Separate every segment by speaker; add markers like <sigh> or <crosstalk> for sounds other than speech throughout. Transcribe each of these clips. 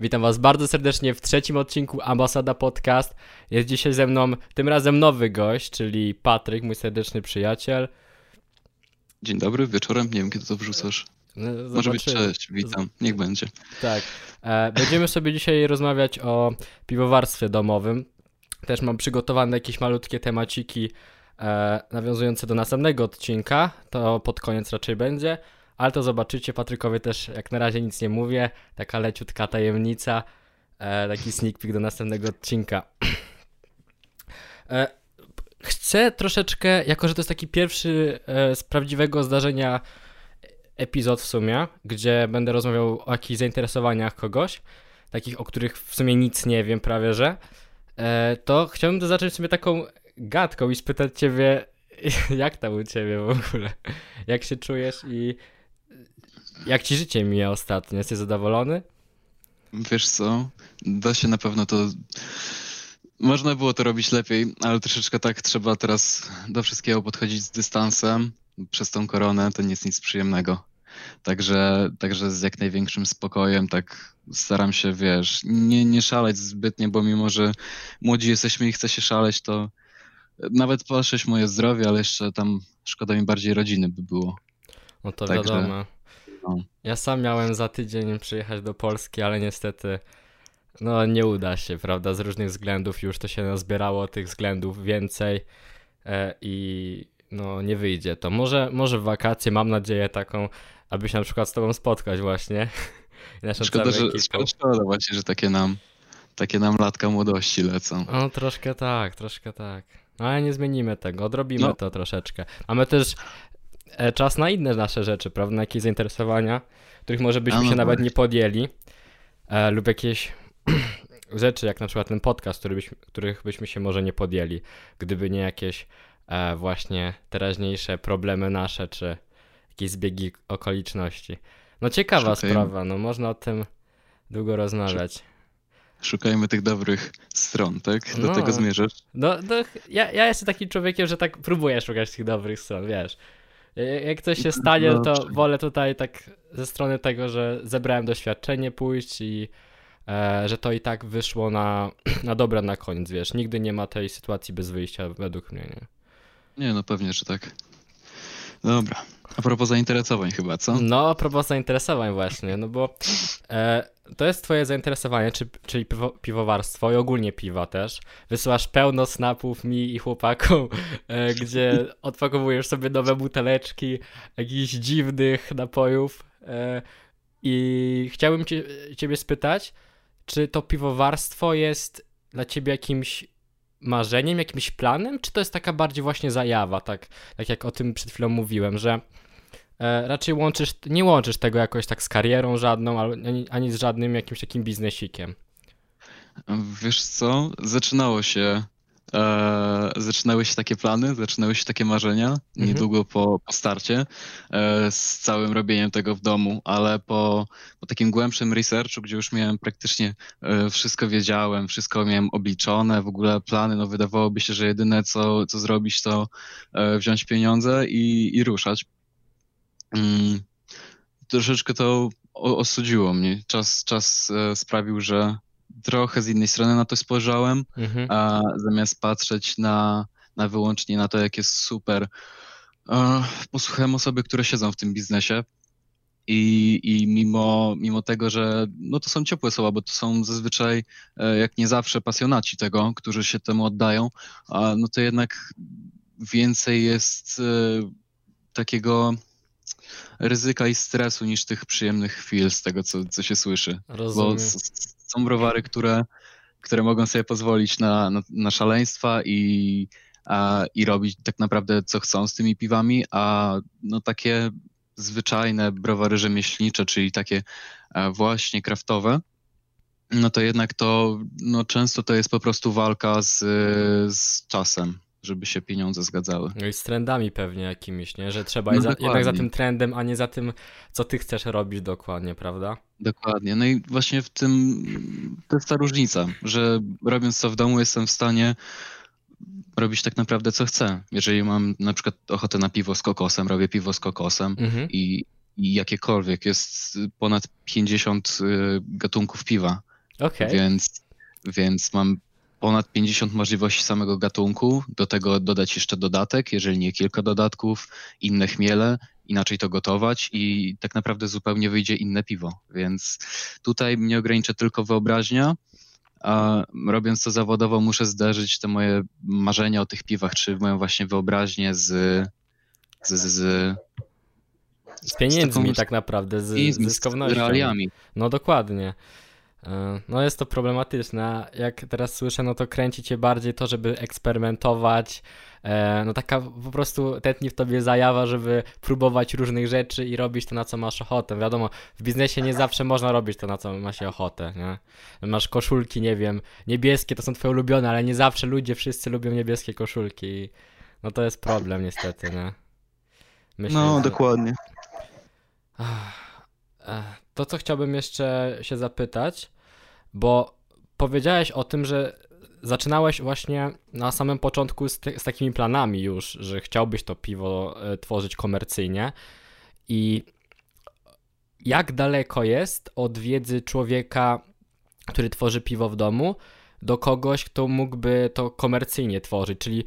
Speaker 1: Witam Was bardzo serdecznie w trzecim odcinku Ambasada Podcast. Jest dzisiaj ze mną tym razem nowy gość, czyli Patryk, mój serdeczny przyjaciel.
Speaker 2: Dzień dobry, wieczorem, nie wiem kiedy to wrzucasz.
Speaker 1: No,
Speaker 2: Może być cześć, witam, niech będzie.
Speaker 1: Tak. E, będziemy sobie dzisiaj rozmawiać o piwowarstwie domowym. Też mam przygotowane jakieś malutkie temaciki e, nawiązujące do następnego odcinka. To pod koniec raczej będzie. Ale to zobaczycie, Patrykowi też jak na razie nic nie mówię. Taka leciutka tajemnica. E, taki sneak peek do następnego odcinka. E, chcę troszeczkę, jako że to jest taki pierwszy e, z prawdziwego zdarzenia epizod w sumie, gdzie będę rozmawiał o jakichś zainteresowaniach kogoś, takich, o których w sumie nic nie wiem prawie, że, e, to chciałbym zacząć sobie taką gadką i spytać ciebie, <laughs> jak tam u ciebie w ogóle, jak się czujesz i jak ci życie mija ostatnio, jesteś zadowolony?
Speaker 2: Wiesz co, da się na pewno to... Można było to robić lepiej, ale troszeczkę tak trzeba teraz do wszystkiego podchodzić z dystansem. Przez tą koronę to nie jest nic przyjemnego. Także, także z jak największym spokojem, tak staram się, wiesz, nie, nie szaleć zbytnio, bo mimo, że młodzi jesteśmy i chce się szaleć, to nawet patrzeć moje zdrowie, ale jeszcze tam szkoda mi bardziej rodziny by było.
Speaker 1: No to
Speaker 2: Także,
Speaker 1: wiadomo.
Speaker 2: No.
Speaker 1: Ja sam miałem za tydzień przyjechać do Polski, ale niestety no nie uda się, prawda? Z różnych względów już to się nazbierało tych względów więcej e, i no nie wyjdzie to. Może, może w wakacje mam nadzieję taką, aby się na przykład z tobą spotkać właśnie. <laughs> Naszą
Speaker 2: Szkoda, że,
Speaker 1: ekipą.
Speaker 2: szkoda, właśnie, że takie nam, takie nam latka młodości lecą.
Speaker 1: No troszkę tak, troszkę tak. No, ale nie zmienimy tego, odrobimy
Speaker 2: No.
Speaker 1: to troszeczkę. Mamy też e, czas na inne nasze rzeczy, prawda? Na jakieś zainteresowania, których może byśmy
Speaker 2: no
Speaker 1: się nawet nie podjęli. E, lub jakieś <clears throat> rzeczy, jak na przykład ten podcast, który byśmy, których byśmy się może nie podjęli, gdyby nie jakieś e, właśnie teraźniejsze problemy nasze, czy jakieś zbiegi okoliczności. No ciekawa
Speaker 2: Szukajmy.
Speaker 1: sprawa, no można o tym długo rozmawiać.
Speaker 2: Szukajmy tych dobrych stron, tak? Do
Speaker 1: No.
Speaker 2: tego zmierzasz?
Speaker 1: No, no ja, ja jestem takim człowiekiem, że tak próbuję szukać tych dobrych stron, wiesz. Ja- Jak coś się stanie,
Speaker 2: No,
Speaker 1: to wolę tutaj tak ze strony tego, że zebrałem doświadczenie pójść i e, że to i tak wyszło na, <clears throat> na dobre na koniec, wiesz. Nigdy nie ma tej sytuacji bez wyjścia, według mnie, nie?
Speaker 2: Nie, no pewnie, że tak. Dobra. A propos zainteresowań chyba, co?
Speaker 1: No, a propos zainteresowań właśnie, no bo e, to jest twoje zainteresowanie, czy, czyli piwo, piwowarstwo i ogólnie piwa też. Wysyłasz pełno snapów mi i chłopakom, e, gdzie odpakowujesz sobie nowe buteleczki jakichś dziwnych napojów e, i chciałbym cię, ciebie spytać, czy to piwowarstwo jest dla ciebie jakimś marzeniem, jakimś planem, czy to jest taka bardziej właśnie zajawa, tak, tak jak o tym przed chwilą mówiłem, że e, raczej łączysz, nie łączysz tego jakoś tak z karierą żadną, ani, ani z żadnym jakimś takim biznesikiem.
Speaker 2: Wiesz co? Zaczynało się. E, zaczynały się takie plany, zaczynały się takie marzenia
Speaker 1: Mhm.
Speaker 2: niedługo po, po starcie e, z całym robieniem tego w domu, ale po, po takim głębszym researchu, gdzie już miałem praktycznie e, wszystko wiedziałem, wszystko miałem obliczone, w ogóle plany, no wydawałoby się, że jedyne co, co zrobić to e, wziąć pieniądze i, i ruszać. Mm, troszeczkę to o- ostudziło mnie. Czas, czas e, sprawił, że trochę z innej strony na to spojrzałem,
Speaker 1: Mhm.
Speaker 2: a zamiast patrzeć na, na wyłącznie na to, jak jest super, e, posłuchałem osoby, które siedzą w tym biznesie i, i mimo, mimo tego, że no to są ciepłe słowa, bo to są zazwyczaj, e, jak nie zawsze, pasjonaci tego, którzy się temu oddają, no to jednak więcej jest e, takiego ryzyka i stresu niż tych przyjemnych chwil z tego, co, co się słyszy.
Speaker 1: Rozumiem.
Speaker 2: Bo są browary, które, które mogą sobie pozwolić na, na, na szaleństwa i, a, i robić tak naprawdę co chcą z tymi piwami, a no takie zwyczajne browary rzemieślnicze, czyli takie e, właśnie kraftowe, no to jednak to no często to jest po prostu walka z, z czasem, żeby się pieniądze zgadzały.
Speaker 1: No i z trendami pewnie jakimiś, nie? Że trzeba
Speaker 2: No
Speaker 1: za, jednak za tym trendem, a nie za tym, co ty chcesz robić dokładnie, prawda?
Speaker 2: Dokładnie. No i właśnie w tym to jest ta różnica, że robiąc to w domu jestem w stanie robić tak naprawdę co chcę. Jeżeli mam na przykład ochotę na piwo z kokosem, robię piwo z kokosem
Speaker 1: Mhm.
Speaker 2: i, i jakiekolwiek. Jest ponad 50 y, gatunków piwa
Speaker 1: Okay.
Speaker 2: Więc, więc mam ponad 50 możliwości samego gatunku, do tego dodać jeszcze dodatek, jeżeli nie kilka dodatków, inne chmiele, inaczej to gotować i tak naprawdę zupełnie wyjdzie inne piwo. Więc tutaj mnie ogranicza tylko wyobraźnia, a robiąc to zawodowo muszę zderzyć te moje marzenia o tych piwach, czy moją właśnie wyobraźnię z, z, z, z
Speaker 1: z pieniędzmi z taką, tak naprawdę, z, z. Z
Speaker 2: realiami.
Speaker 1: No dokładnie. E, no jest to problematyczne. Jak teraz słyszę, no to kręci cię bardziej to, żeby eksperymentować. E, no taka po prostu tętni w tobie zajawa, żeby próbować różnych rzeczy i robić to, na co masz ochotę. Wiadomo, w biznesie nie zawsze można robić to, na co ma się ochotę, nie? Masz koszulki, nie wiem, niebieskie to są twoje ulubione, ale nie zawsze ludzie wszyscy lubią niebieskie koszulki. No to jest problem niestety, nie?
Speaker 3: Myślę, no, że... dokładnie.
Speaker 1: To, co chciałbym jeszcze się zapytać, bo powiedziałeś o tym, że zaczynałeś właśnie na samym początku z, z takimi planami już, że chciałbyś to piwo e, tworzyć komercyjnie. I jak daleko jest od wiedzy człowieka, który tworzy piwo w domu, do kogoś, kto mógłby to komercyjnie tworzyć? Czyli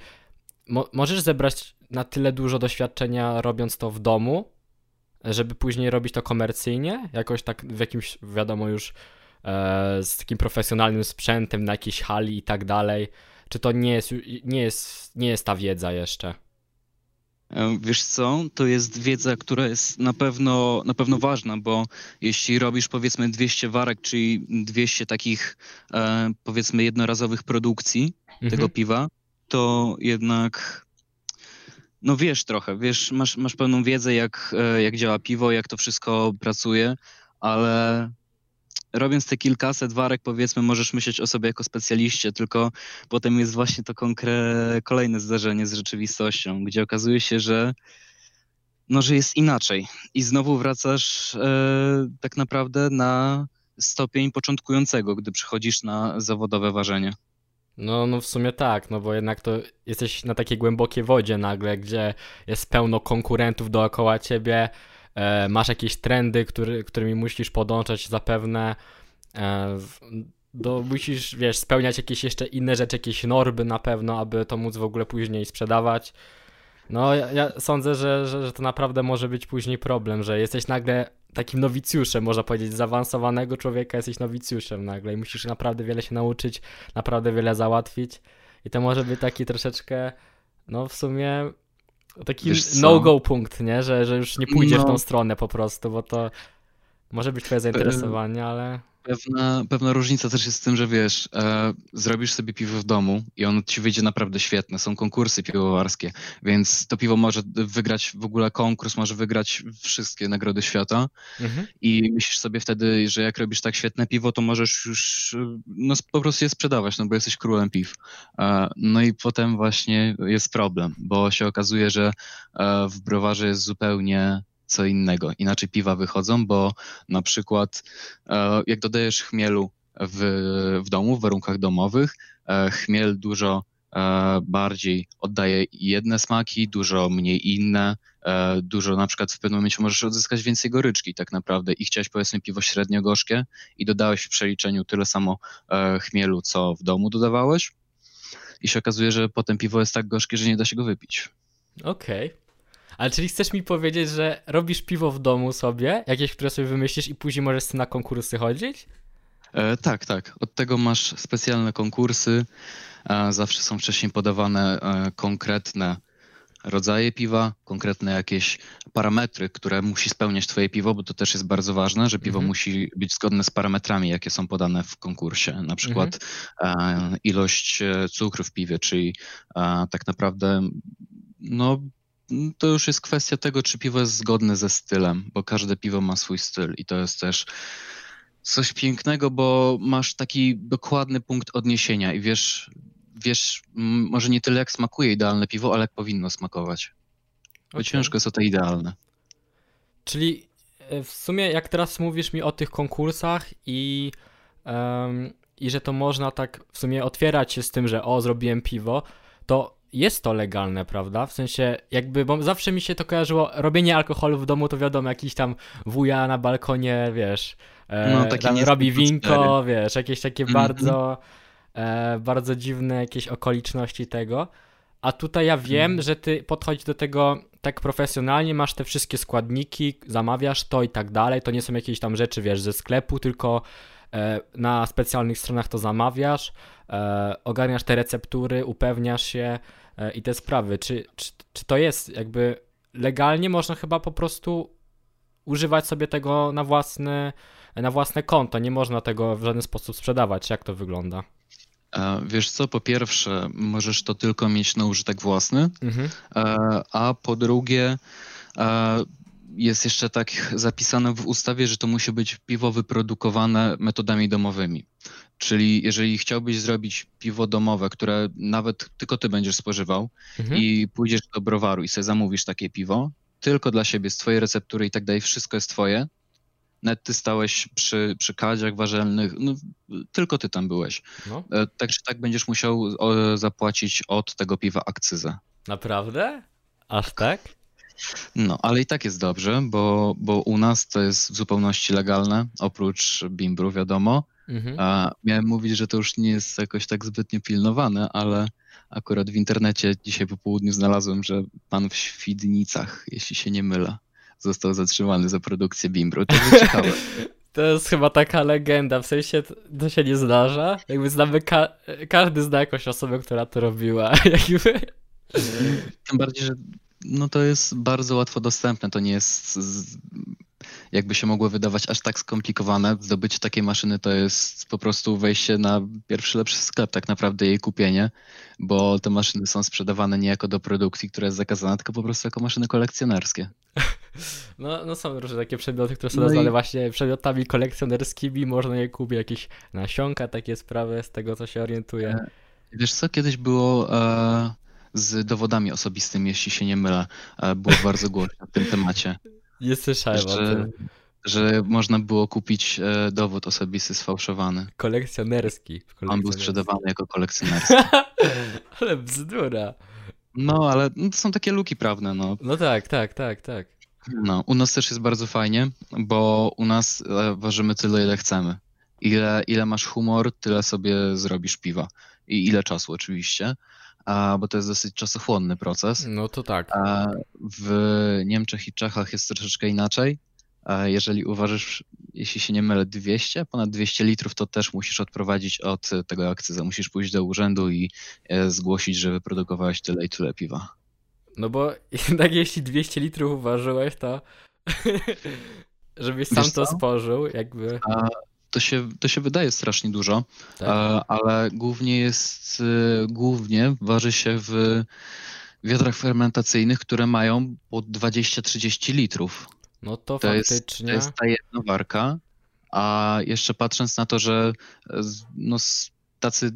Speaker 1: mo możesz zebrać na tyle dużo doświadczenia robiąc to w domu, żeby później robić to komercyjnie, jakoś tak w jakimś, wiadomo już, e, z takim profesjonalnym sprzętem na jakiejś hali i tak dalej, czy to nie jest, nie jest, nie jest ta wiedza jeszcze?
Speaker 3: E, wiesz co, to jest wiedza, która jest na pewno, na pewno ważna, bo jeśli robisz powiedzmy 200 warek, czyli 200 takich e, powiedzmy jednorazowych produkcji mhm. tego piwa, to jednak no wiesz trochę, wiesz, masz, masz pełną wiedzę, jak, e, jak działa piwo, jak to wszystko pracuje, ale robiąc te kilkaset warek, powiedzmy, możesz myśleć o sobie jako specjaliście, tylko potem jest właśnie to konkre- kolejne zdarzenie z rzeczywistością, gdzie okazuje się, że no, że jest inaczej. I znowu wracasz e, tak naprawdę na stopień początkującego, gdy przychodzisz na zawodowe ważenie.
Speaker 1: No, no w sumie tak, no bo jednak to jesteś na takiej głębokiej wodzie nagle, gdzie jest pełno konkurentów dookoła ciebie, e, masz jakieś trendy, który, którymi musisz podążać zapewne, e, do, musisz, wiesz, spełniać jakieś jeszcze inne rzeczy, jakieś normy na pewno, aby to móc w ogóle później sprzedawać. No, ja, ja sądzę, że, że, że to naprawdę może być później problem, że jesteś nagle takim nowicjuszem, można powiedzieć, zaawansowanego człowieka jesteś nowicjuszem nagle i musisz naprawdę wiele się nauczyć, naprawdę wiele załatwić i to może być taki troszeczkę, no w sumie taki no-go punkt, nie? Że, że już nie pójdziesz no. w tą stronę po prostu, bo to może być twoje zainteresowanie, ale...
Speaker 2: Pewna, pewna różnica też jest z tym, że wiesz, e, zrobisz sobie piwo w domu i ono ci wyjdzie naprawdę świetne. Są konkursy piwowarskie, więc to piwo może wygrać w ogóle konkurs, może wygrać wszystkie nagrody świata. Mhm. I myślisz sobie wtedy, że jak robisz tak świetne piwo, to możesz już no, po prostu je sprzedawać, no bo jesteś królem piw. E, no i potem właśnie jest problem, bo się okazuje, że e, w browarze jest zupełnie co innego. Inaczej piwa wychodzą, bo na przykład e, jak dodajesz chmielu w, w domu, w warunkach domowych, e, chmiel dużo e, bardziej oddaje jedne smaki, dużo mniej inne, dużo na przykład w pewnym momencie możesz odzyskać więcej goryczki tak naprawdę i chciałeś powiedzmy piwo średnio gorzkie i dodałeś w przeliczeniu tyle samo chmielu, co w domu dodawałeś i się okazuje, że potem piwo jest tak gorzkie, że nie da się go wypić.
Speaker 1: Okej. Okay. Ale czyli chcesz mi powiedzieć, że robisz piwo w domu sobie, jakieś, które sobie wymyślisz i później możesz na konkursy chodzić?
Speaker 2: E, tak, tak. Od tego masz specjalne konkursy. E, zawsze są wcześniej podawane e, konkretne rodzaje piwa, konkretne jakieś parametry, które musi spełniać twoje piwo, bo to też jest bardzo ważne, że piwo mhm. musi być zgodne z parametrami, jakie są podane w konkursie. Na przykład mhm. E, ilość e, cukru w piwie, czyli e, tak naprawdę no, to już jest kwestia tego, czy piwo jest zgodne ze stylem, bo każde piwo ma swój styl i to jest też coś pięknego, bo masz taki dokładny punkt odniesienia i wiesz, wiesz może nie tyle jak smakuje idealne piwo, ale jak powinno smakować. Bo okay. ciężko jest o to idealne.
Speaker 1: Czyli e, w sumie jak teraz mówisz mi o tych konkursach i, um, i że to można tak w sumie otwierać się z tym, że o, zrobiłem piwo, to jest to legalne, prawda? W sensie, jakby, bo zawsze mi się to kojarzyło, robienie alkoholu w domu to wiadomo, jakiś tam wuja na balkonie, wiesz, e, no, tam robi winko, wiesz, jakieś takie mm -hmm. bardzo, e, bardzo dziwne jakieś okoliczności tego. A tutaj ja wiem, mm. że ty podchodzisz do tego tak profesjonalnie, masz te wszystkie składniki, zamawiasz to i tak dalej. To nie są jakieś tam rzeczy, wiesz, ze sklepu, tylko e, na specjalnych stronach to zamawiasz, e, ogarniasz te receptury, upewniasz się i te sprawy. Czy, czy, czy to jest jakby legalnie? Można chyba po prostu używać sobie tego na własne, na własne konto. Nie można tego w żaden sposób sprzedawać. Jak to wygląda?
Speaker 2: Wiesz co, po pierwsze, możesz to tylko mieć na użytek własny, mhm. a po drugie, jest jeszcze tak zapisane w ustawie, że to musi być piwo wyprodukowane metodami domowymi. Czyli jeżeli chciałbyś zrobić piwo domowe, które nawet tylko ty będziesz spożywał mhm. i pójdziesz do browaru i sobie zamówisz takie piwo, tylko dla siebie, z twojej receptury i tak dalej, wszystko jest twoje, Net ty stałeś przy, przy kadziach warzelnych, no, tylko ty tam byłeś. No. E, także tak będziesz musiał zapłacić od tego piwa akcyzę.
Speaker 1: Naprawdę? Aż tak?
Speaker 2: No, ale i tak jest dobrze, bo, bo u nas to jest w zupełności legalne, oprócz bimbru, wiadomo. Mhm. A miałem mówić, że to już nie jest jakoś tak zbytnio pilnowane, ale akurat w internecie dzisiaj po południu znalazłem, że pan w Świdnicach, jeśli się nie mylę, został zatrzymany za produkcję bimbru. To jest ciekawe. <laughs>
Speaker 1: To jest chyba taka legenda, w sensie to się nie zdarza. Jakby znamy, ka każdy zna jakąś osobę, która to robiła. <laughs> Jakby...
Speaker 2: Tym bardziej, że no to jest bardzo łatwo dostępne. To nie jest, jakby się mogło wydawać, aż tak skomplikowane. Zdobycie takiej maszyny to jest po prostu wejście na pierwszy lepszy sklep, tak naprawdę jej kupienie, bo te maszyny są sprzedawane nie jako do produkcji, która jest zakazana, tylko po prostu jako maszyny kolekcjonerskie. <laughs>
Speaker 1: No, no są różne takie przedmioty, które są no nazwane i... właśnie przedmiotami kolekcjonerskimi. Można je kupić, jakieś nasionka, takie sprawy, z tego co się orientuję. E,
Speaker 2: wiesz co, kiedyś było e, z dowodami osobistymi, jeśli się nie mylę. E, było bardzo głośno w tym temacie.
Speaker 1: Nie słyszałem że, o tym.
Speaker 2: Że można było kupić e, dowód osobisty sfałszowany.
Speaker 1: Kolekcjonerski.
Speaker 2: On był sprzedawany jako kolekcjonerski. <laughs>
Speaker 1: ale bzdura.
Speaker 2: No, ale no, to są takie luki prawne, no.
Speaker 1: No tak, tak, tak, tak.
Speaker 2: No, u nas też jest bardzo fajnie, bo u nas e, ważymy tyle, ile chcemy. Ile, ile masz humor, tyle sobie zrobisz piwa. I ile czasu oczywiście bo to jest dosyć czasochłonny proces.
Speaker 1: No to tak.
Speaker 2: A w Niemczech i Czechach jest troszeczkę inaczej. Jeżeli uważasz, jeśli się nie mylę, 200, ponad 200 litrów, to też musisz odprowadzić od tego akcyzę. Musisz pójść do urzędu i e, zgłosić, że wyprodukowałeś tyle i tyle piwa.
Speaker 1: No bo <laughs> jednak jeśli 200 litrów uważyłeś, to <laughs> żebyś sam to spożył, jakby.
Speaker 2: A to się, to się wydaje strasznie dużo, tak. ale głównie jest, e, głównie waży się w wiadrach fermentacyjnych, które mają po 20-30 litrów.
Speaker 1: No to, to faktycznie. Jest,
Speaker 2: to jest ta jedna warka, a jeszcze patrząc na to, że e, no, tacy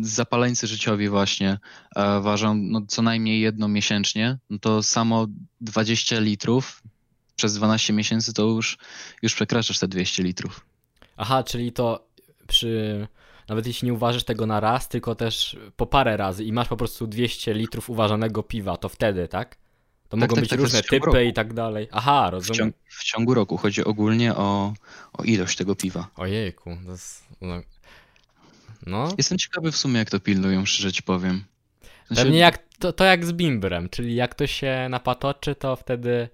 Speaker 2: zapaleńcy życiowi właśnie e, ważą no, co najmniej jedno miesięcznie, no to samo 20 litrów przez 12 miesięcy to już, już przekraczasz te 200 litrów.
Speaker 1: Aha, czyli to przy. Nawet jeśli nie uważasz tego na raz, tylko też po parę razy i masz po prostu 200 litrów uważanego piwa, to wtedy, tak? To tak, mogą tak, być tak, różne typy roku. i tak dalej. Aha, rozumiem.
Speaker 2: W ciągu, w ciągu, roku chodzi ogólnie o, o ilość tego piwa.
Speaker 1: Ojejku, to jest, no.
Speaker 2: no. Jestem ciekawy w sumie, jak to pilnują, szczerze ci powiem.
Speaker 1: Znaczy... Pewnie jak, to, to jak z bimbrem, czyli jak to się napatoczy, to wtedy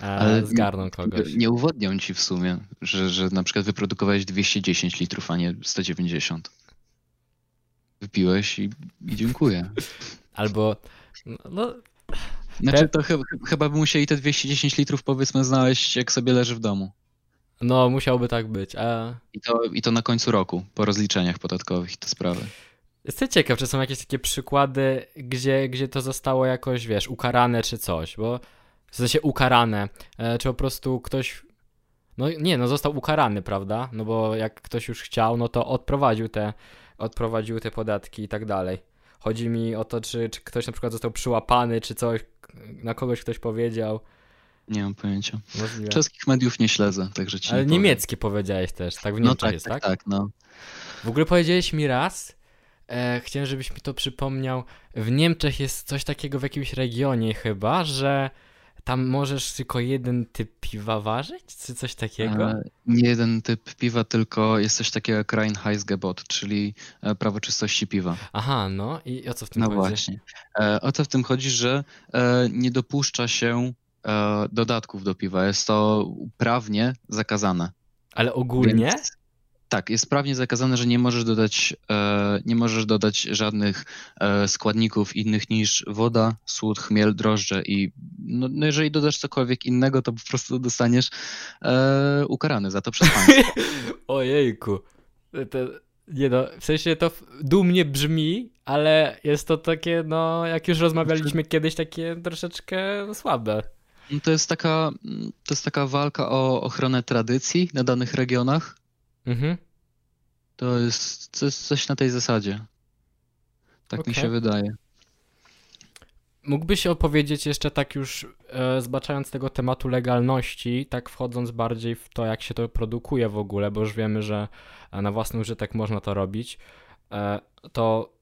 Speaker 1: ale zgarną kogoś.
Speaker 2: Nie uwodnią ci w sumie, że, że na przykład wyprodukowałeś 210 litrów, a nie 190. Wypiłeś i, i dziękuję.
Speaker 1: Albo. No, no
Speaker 2: znaczy, to chyba, chyba by musieli te 210 litrów powiedzmy znaleźć, jak sobie leży w domu.
Speaker 1: No, musiałby tak być. A...
Speaker 2: I, to, I to na końcu roku, po rozliczeniach podatkowych i te sprawy.
Speaker 1: Jestem ciekaw, czy są jakieś takie przykłady, gdzie, gdzie to zostało jakoś, wiesz, ukarane czy coś, bo w sensie ukarane, e, czy po prostu ktoś, no nie, no został ukarany, prawda, no bo jak ktoś już chciał, no to odprowadził te, odprowadził te podatki i tak dalej. Chodzi mi o to, czy, czy ktoś na przykład został przyłapany, czy coś, na kogoś ktoś powiedział.
Speaker 2: Nie mam pojęcia. Możliwe. Czeskich mediów nie śledzę, także ci
Speaker 1: Ale nie niemieckie powiedziałeś też, tak? W Niemczech no tak, jest, tak?
Speaker 2: Tak, tak, no.
Speaker 1: W ogóle powiedziałeś mi raz, e, chciałem, żebyś mi to przypomniał, w Niemczech jest coś takiego w jakimś regionie chyba, że tam możesz tylko jeden typ piwa ważyć, czy coś takiego? E,
Speaker 2: nie jeden typ piwa, tylko jest coś takiego jak Reinheitsgebot, czyli e, prawo czystości piwa.
Speaker 1: Aha, no i o co w tym
Speaker 2: no
Speaker 1: chodzi?
Speaker 2: No właśnie. E, o co w tym chodzi, że nie dopuszcza się dodatków do piwa. Jest to prawnie zakazane.
Speaker 1: Ale ogólnie? Więc
Speaker 2: tak, jest prawnie zakazane, że nie możesz dodać, e, nie możesz dodać żadnych e, składników innych niż woda, słód, chmiel, drożdże i no, no jeżeli dodasz cokolwiek innego, to po prostu dostaniesz e, ukarany za to przez <laughs> państwo.
Speaker 1: Ojejku. To, nie no, w sensie to dumnie brzmi, ale jest to takie, no jak już rozmawialiśmy kiedyś, takie troszeczkę słabe.
Speaker 2: To jest taka, to jest taka walka o ochronę tradycji na danych regionach Mhm. To jest, to jest coś na tej zasadzie. Tak mi się wydaje.
Speaker 1: Mógłbyś opowiedzieć jeszcze tak już e, zbaczając tego tematu legalności, tak wchodząc bardziej w to, jak się to produkuje w ogóle, bo już wiemy, że na własny użytek można to robić, e, to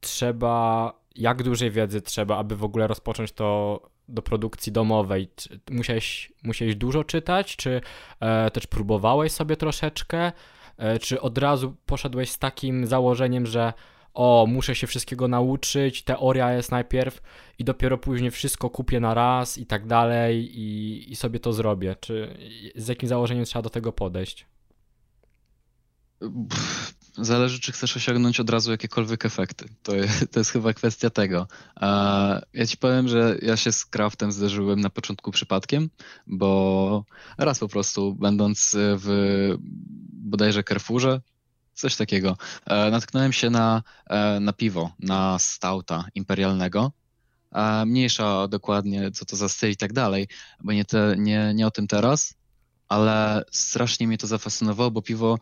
Speaker 1: trzeba, jak dużej wiedzy trzeba, aby w ogóle rozpocząć to do produkcji domowej? Musiałeś, musiałeś dużo czytać, czy e, też próbowałeś sobie troszeczkę, e, czy od razu poszedłeś z takim założeniem, że o, muszę się wszystkiego nauczyć, teoria jest najpierw i dopiero później wszystko kupię na raz i tak dalej i, i sobie to zrobię. Czy z jakim założeniem trzeba do tego podejść?
Speaker 2: Zależy, czy chcesz osiągnąć od razu jakiekolwiek efekty. To, jest, <laughs> to jest chyba kwestia tego. Ja ci powiem, że ja się z craftem zderzyłem na początku przypadkiem, bo raz po prostu, będąc w bodajże Carrefourze, coś takiego, e, natknąłem się na, e, na piwo, na stauta imperialnego. Mniejsza dokładnie, co to za styl i tak dalej, bo nie, te, nie, nie o tym teraz, ale strasznie mnie to zafascynowało, bo piwo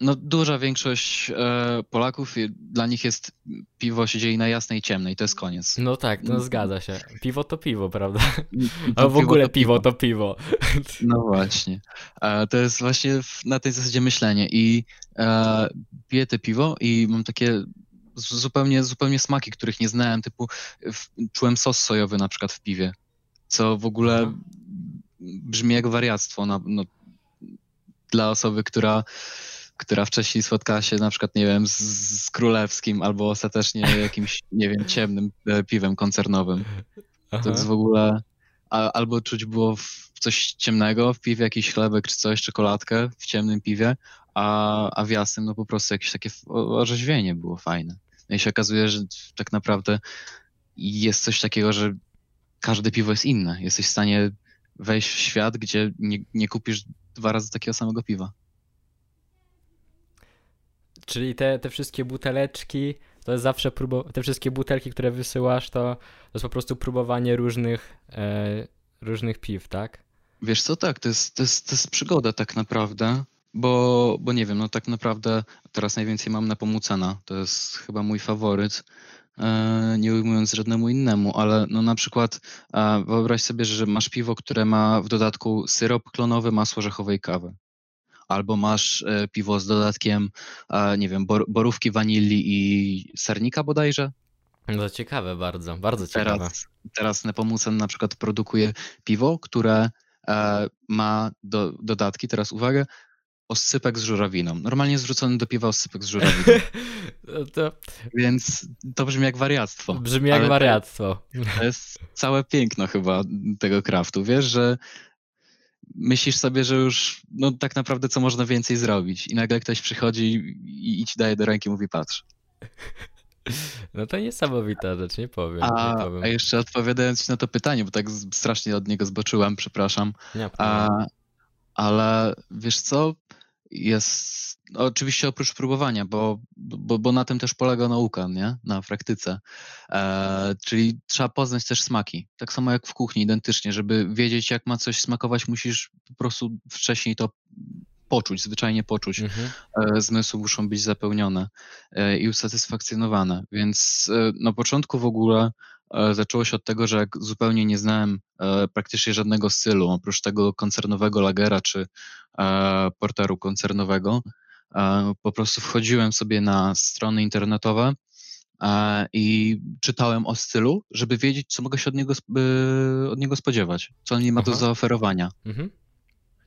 Speaker 2: no, duża większość e, Polaków, dla nich jest piwo się dzieje na jasnej i ciemnej, to jest koniec.
Speaker 1: No tak, no zgadza się. Piwo to piwo, prawda? <laughs> A w ogóle piwo to piwo. <laughs>
Speaker 2: No właśnie. E, to jest właśnie na tej zasadzie myślenie i e, piję te piwo i mam takie zupełnie, zupełnie smaki, których nie znałem, typu w, czułem sos sojowy na przykład w piwie, co w ogóle mhm. brzmi jak wariactwo na, no, dla osoby, która która wcześniej spotkała się na przykład, nie wiem, z, z królewskim albo ostatecznie jakimś, nie wiem, ciemnym e, piwem koncernowym. Aha. To jest w ogóle... A, albo czuć było coś ciemnego w piwie, jakiś chlebek czy coś, czekoladkę w ciemnym piwie, a, a w jasnym no po prostu jakieś takie orzeźwienie było fajne. No i się okazuje, że tak naprawdę jest coś takiego, że każde piwo jest inne. Jesteś w stanie wejść w świat, gdzie nie, nie kupisz dwa razy takiego samego piwa.
Speaker 1: Czyli te, te wszystkie buteleczki, to jest zawsze próbo... te wszystkie butelki, które wysyłasz, to, to jest po prostu próbowanie różnych, e, różnych piw, tak?
Speaker 2: Wiesz co, tak, to jest, to jest, to jest przygoda tak naprawdę, bo, bo nie wiem, no tak naprawdę teraz najwięcej mam na Pomucena, to jest chyba mój faworyt, e, nie ujmując żadnemu innemu, ale no na przykład e, wyobraź sobie, że masz piwo, które ma w dodatku syrop klonowy, masło orzechowe i kawę albo masz e, piwo z dodatkiem, nie wiem, borówki, wanilii i sernika bodajże.
Speaker 1: No ciekawe bardzo, bardzo ciekawe.
Speaker 2: Teraz, teraz Nepomucen na przykład produkuje piwo, które e, ma do, dodatki, teraz uwagę, oscypek z żurawiną. Normalnie zwrócony do piwa oscypek z żurawiną. <laughs> No to... Więc to brzmi jak wariactwo.
Speaker 1: Brzmi jak wariactwo.
Speaker 2: To jest całe piękno chyba tego kraftu. Wiesz, że myślisz sobie, że już no tak naprawdę co można więcej zrobić i nagle ktoś przychodzi i, i ci daje do ręki i mówi patrz. <laughs>
Speaker 1: No to niesamowita rzecz, nie powiem.
Speaker 2: A,
Speaker 1: nie powiem.
Speaker 2: a jeszcze odpowiadając na to pytanie, bo tak strasznie od niego zboczyłem, przepraszam. Nie, a, ale wiesz co, jest oczywiście oprócz próbowania, bo, bo, bo na tym też polega nauka, nie? Na praktyce. E, czyli trzeba poznać też smaki. Tak samo jak w kuchni, identycznie. Żeby wiedzieć, jak ma coś smakować, musisz po prostu wcześniej to poczuć, zwyczajnie poczuć. Mhm. E, zmysły muszą być zapełnione e, i usatysfakcjonowane. Więc e, na początku w ogóle zaczęło się od tego, że jak zupełnie nie znałem e, praktycznie żadnego stylu, oprócz tego koncernowego lagera czy e, porteru koncernowego, po prostu wchodziłem sobie na strony internetowe e, i czytałem o stylu, żeby wiedzieć, co mogę się od niego, od niego spodziewać, co on mi ma Aha. do zaoferowania. Mhm.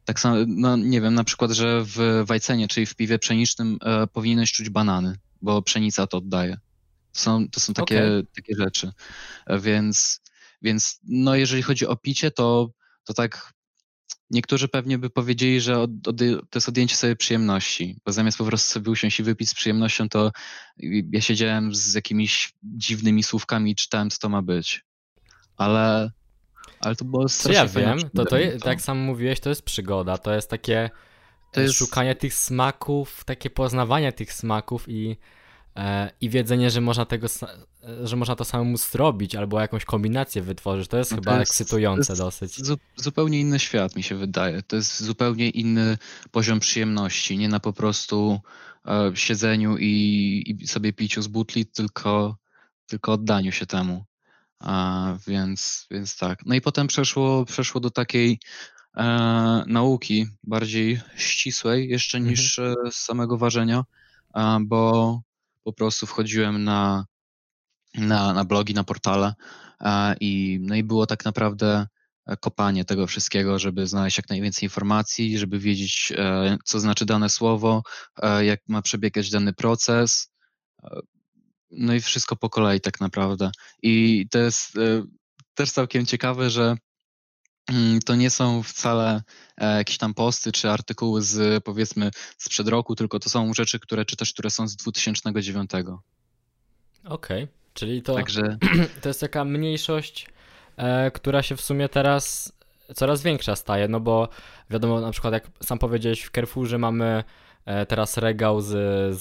Speaker 2: Tak samo, no nie wiem, na przykład, że w wajcenie, czyli w piwie pszenicznym e, powinieneś czuć banany, bo pszenica to oddaje. Są, to są takie, okay. takie rzeczy. E, więc, więc no jeżeli chodzi o picie, to, to tak niektórzy pewnie by powiedzieli, że od, od, to jest odjęcie sobie przyjemności, bo zamiast po prostu sobie usiąść i wypić z przyjemnością, to ja siedziałem z jakimiś dziwnymi słówkami i czytałem, co to ma być. Ale ale to było strasznie
Speaker 1: ja wiem, to, to, je, tak samo mówiłeś, to jest przygoda, to jest takie to jest... szukanie tych smaków, takie poznawanie tych smaków i, i wiedzenie, że można tego, że można to samemu zrobić albo jakąś kombinację wytworzyć. To jest no chyba to jest, ekscytujące jest dosyć.
Speaker 2: Zu, zupełnie inny świat mi się wydaje. To jest zupełnie inny poziom przyjemności, nie na po prostu e, siedzeniu i, i sobie piciu z butli, tylko, tylko oddaniu się temu. A, więc, więc tak. No i potem przeszło, przeszło do takiej e, nauki bardziej ścisłej jeszcze mhm. niż e, z samego ważenia, e, bo po prostu wchodziłem na, na, na blogi, na portale e, i, no i było tak naprawdę kopanie tego wszystkiego, żeby znaleźć jak najwięcej informacji, żeby wiedzieć, e, co znaczy dane słowo, e, jak ma przebiegać dany proces no i wszystko po kolei tak naprawdę. I to jest e, też całkiem ciekawe, że to nie są wcale e, jakieś tam posty czy artykuły z powiedzmy sprzed roku, tylko to są rzeczy, które czytasz, które są z 2009. Okej,
Speaker 1: okay. czyli to, Także... <clears throat> to jest taka mniejszość, e, która się w sumie teraz coraz większa staje, no bo wiadomo, na przykład jak sam powiedziałeś, w Carrefourze mamy teraz regał z,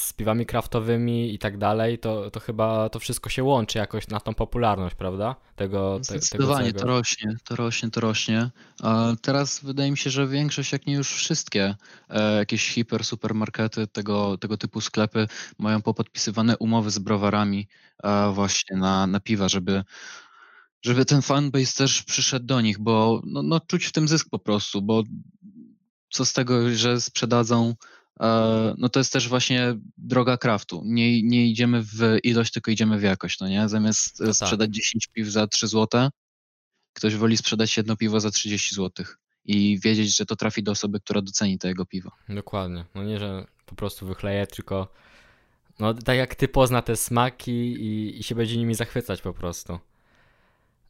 Speaker 1: z piwami kraftowymi i tak dalej, to, to chyba to wszystko się łączy jakoś na tą popularność, prawda?
Speaker 2: Tego, te, Zdecydowanie tego to rośnie, to rośnie, to rośnie. A teraz wydaje mi się, że większość, jak nie już wszystkie e, jakieś hiper, supermarkety, tego, tego typu sklepy mają popodpisywane umowy z browarami e, właśnie na, na piwa, żeby żeby ten fanbase też przyszedł do nich, bo no, no czuć w tym zysk po prostu, bo co z tego, że sprzedadzą E, no to jest też właśnie droga craftu. Nie, nie idziemy w ilość, tylko idziemy w jakość, no nie? Zamiast no sprzedać tak. 10 piw za 3 zł, ktoś woli sprzedać jedno piwo za 30 zł i wiedzieć, że to trafi do osoby, która doceni to jego piwo.
Speaker 1: Dokładnie. No nie, że po prostu wychleje, tylko no tak jak ty pozna te smaki i, i się będzie nimi zachwycać po prostu.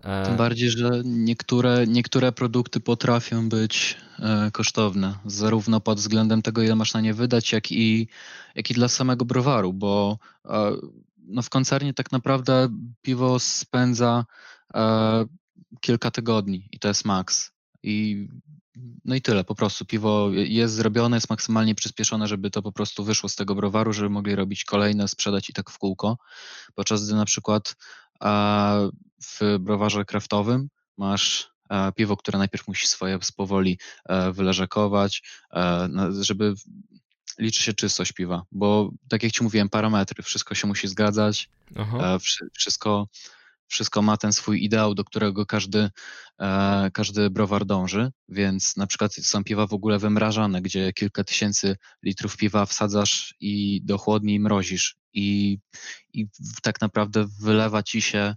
Speaker 2: E, Tym bardziej, że niektóre, niektóre produkty potrafią być e, kosztowne, zarówno pod względem tego, ile masz na nie wydać, jak i, jak i dla samego browaru, bo e, no w koncernie tak naprawdę piwo spędza kilka tygodni i to jest maks. I no i tyle, po prostu piwo jest zrobione, jest maksymalnie przyspieszone, żeby to po prostu wyszło z tego browaru, żeby mogli robić kolejne, sprzedać i tak w kółko. Podczas gdy na przykład w browarze kraftowym masz e, piwo, które najpierw musi swoje powoli e, wyleżakować, e, żeby liczy się czystość piwa, bo tak jak ci mówiłem, parametry, wszystko się musi zgadzać, Aha. wszystko, wszystko ma ten swój ideał, do którego każdy, każdy browar dąży, więc na przykład są piwa w ogóle wymrażane, gdzie kilka tysięcy litrów piwa wsadzasz i do chłodni mrozisz i, i tak naprawdę wylewa ci się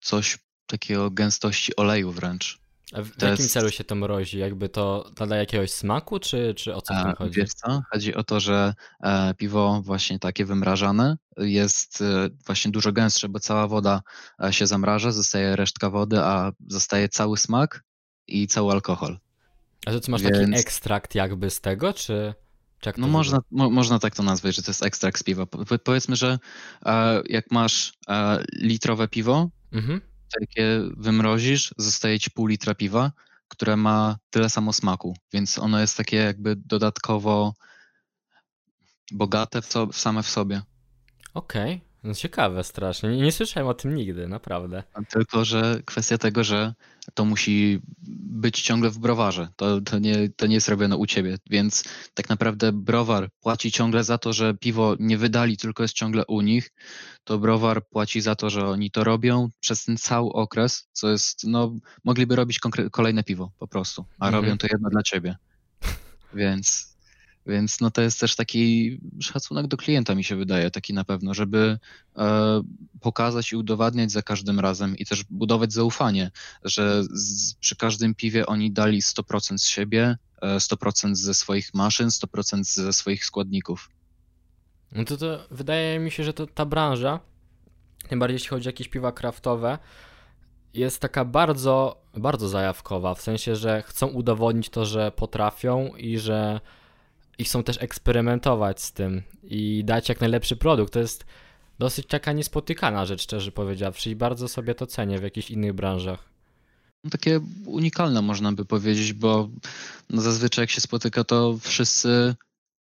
Speaker 2: coś takiego gęstości oleju wręcz.
Speaker 1: A w, w jakim jest... celu się to mrozi? Jakby to nadaje jakiegoś smaku, czy, czy o co w tym chodzi?
Speaker 2: Wiesz co? Chodzi o to, że e, piwo właśnie takie wymrażane jest e, właśnie dużo gęstsze, bo cała woda e, się zamraża, zostaje resztka wody, a zostaje cały smak i cały alkohol.
Speaker 1: A to co masz Więc... taki ekstrakt jakby z tego, czy...
Speaker 2: no można, mo, można tak to nazwać, że to jest ekstrakt z piwa. Po, powiedzmy, że e, jak masz e, litrowe piwo, mhm takie wymrozisz, zostaje ci pół litra piwa, które ma tyle samo smaku, więc ono jest takie jakby dodatkowo bogate w, to, same w sobie.
Speaker 1: Okej, okay. No ciekawe strasznie. Nie, nie słyszałem o tym nigdy, naprawdę.
Speaker 2: Tylko, że kwestia tego, że to musi być ciągle w browarze. To, to, nie, to nie jest robione u ciebie, więc tak naprawdę browar płaci ciągle za to, że piwo nie wydali, tylko jest ciągle u nich. To browar płaci za to, że oni to robią przez ten cały okres, co jest, no, mogliby robić kolejne piwo po prostu, a mhm. robią to jedno dla ciebie. Więc Więc no to jest też taki szacunek do klienta, mi się wydaje, taki na pewno, żeby e, pokazać i udowadniać za każdym razem i też budować zaufanie, że z, przy każdym piwie oni dali 100% z siebie, 100% e, ze swoich maszyn, 100% ze swoich składników.
Speaker 1: No to, to wydaje mi się, że to ta branża, tym bardziej jeśli chodzi o jakieś piwa kraftowe, jest taka bardzo, bardzo zajawkowa, w sensie, że chcą udowodnić to, że potrafią i że i chcą też eksperymentować z tym i dać jak najlepszy produkt. To jest dosyć taka niespotykana rzecz, szczerze powiedziawszy, i bardzo sobie to cenię w jakichś innych branżach.
Speaker 2: No, takie unikalne można by powiedzieć, bo no zazwyczaj jak się spotyka, to wszyscy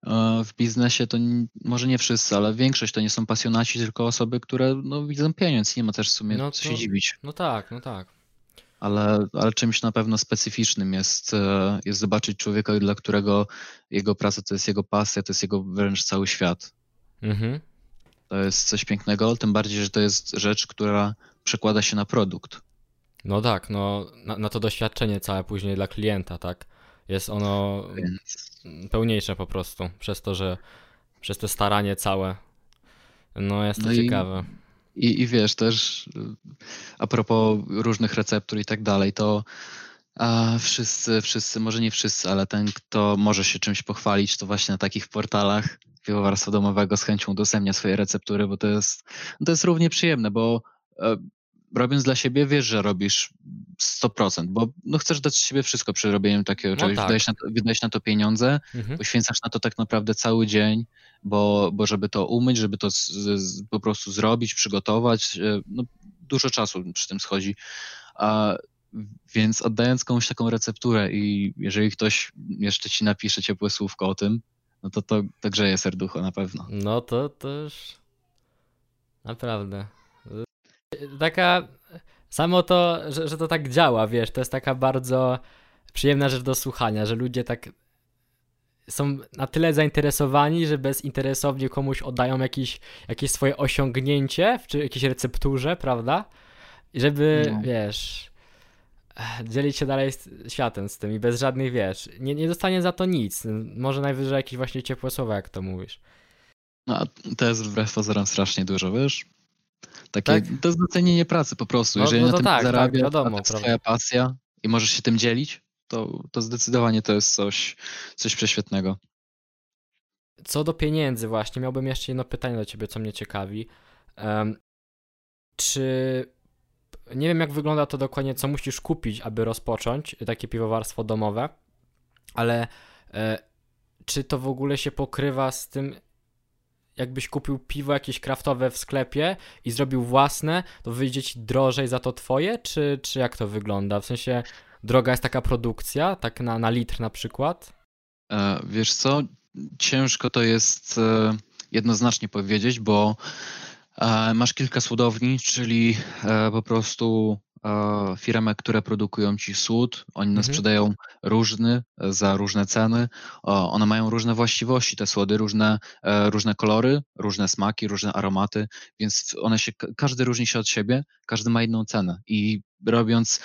Speaker 2: e, w biznesie to może nie wszyscy, ale większość to nie są pasjonaci, tylko osoby, które no, widzą pieniądz. Nie ma też w sumie no to, co się dziwić.
Speaker 1: No tak, no tak
Speaker 2: ale, ale czymś na pewno specyficznym jest, e, jest zobaczyć człowieka, dla którego jego praca to jest jego pasja, to jest jego wręcz cały świat. Mhm. To jest coś pięknego, tym bardziej, że to jest rzecz, która przekłada się na produkt.
Speaker 1: No tak, no na, na to doświadczenie całe później dla klienta, tak? Jest ono Więc... pełniejsze po prostu, przez to, że przez te staranie całe. No jest to no ciekawe. I
Speaker 2: i, I wiesz, też a propos różnych receptur i tak dalej, to a wszyscy, wszyscy, może nie wszyscy, ale ten, kto może się czymś pochwalić, to właśnie na takich portalach piwowarstwa domowego z chęcią udostępnia swoje receptury, bo to jest, to jest równie przyjemne, bo e, robiąc dla siebie, wiesz, że robisz 100%, bo no, chcesz dać z siebie wszystko przy robieniu takiego no czegoś, tak. wydajesz, na to, wydajesz na to pieniądze, mhm. poświęcasz na to tak naprawdę cały dzień, bo, bo żeby to umyć, żeby to z, z, po prostu zrobić, przygotować, e, no, dużo czasu przy tym schodzi. A, więc oddając komuś taką recepturę i jeżeli ktoś jeszcze ci napisze ciepłe słówko o tym, no to to, to grzeje serducho na pewno.
Speaker 1: No to też naprawdę taka. Samo to, że, że to tak działa, wiesz, to jest taka bardzo przyjemna rzecz do słuchania, że ludzie tak są na tyle zainteresowani, że bezinteresownie komuś oddają jakieś, jakieś swoje osiągnięcie czy jakiejś recepturze, prawda? I żeby, no. wiesz, dzielić się dalej z światem z tym i bez żadnych, wiesz, nie, nie dostanie za to nic. Może najwyżej jakieś właśnie ciepłe słowa, jak to mówisz.
Speaker 2: No, to jest wbrew pozorom strasznie dużo, wiesz? Takie, tak? To jest docenienie pracy po prostu. No, Jeżeli no na tym tak, zarabia, tak, wiadomo, to twoja pasja i możesz się tym dzielić, to, to zdecydowanie to jest coś, coś prześwietnego.
Speaker 1: Co do pieniędzy właśnie, miałbym jeszcze jedno pytanie do ciebie, co mnie ciekawi. Um, czy nie wiem jak wygląda to dokładnie, co musisz kupić, aby rozpocząć takie piwowarstwo domowe, ale e, czy to w ogóle się pokrywa z tym, jakbyś kupił piwo jakieś kraftowe w sklepie i zrobił własne, to wyjdzie ci drożej za to twoje, czy, czy jak to wygląda? W sensie droga jest taka produkcja, tak na, na litr na przykład?
Speaker 2: E, wiesz co, ciężko to jest e, jednoznacznie powiedzieć, bo e, masz kilka słodowni, czyli e, po prostu firmy, które produkują ci słód, oni mhm. sprzedają różny za różne ceny. One mają różne właściwości, te słody, różne, e, różne kolory, różne smaki, różne aromaty, więc one się, każdy różni się od siebie, każdy ma inną cenę. I robiąc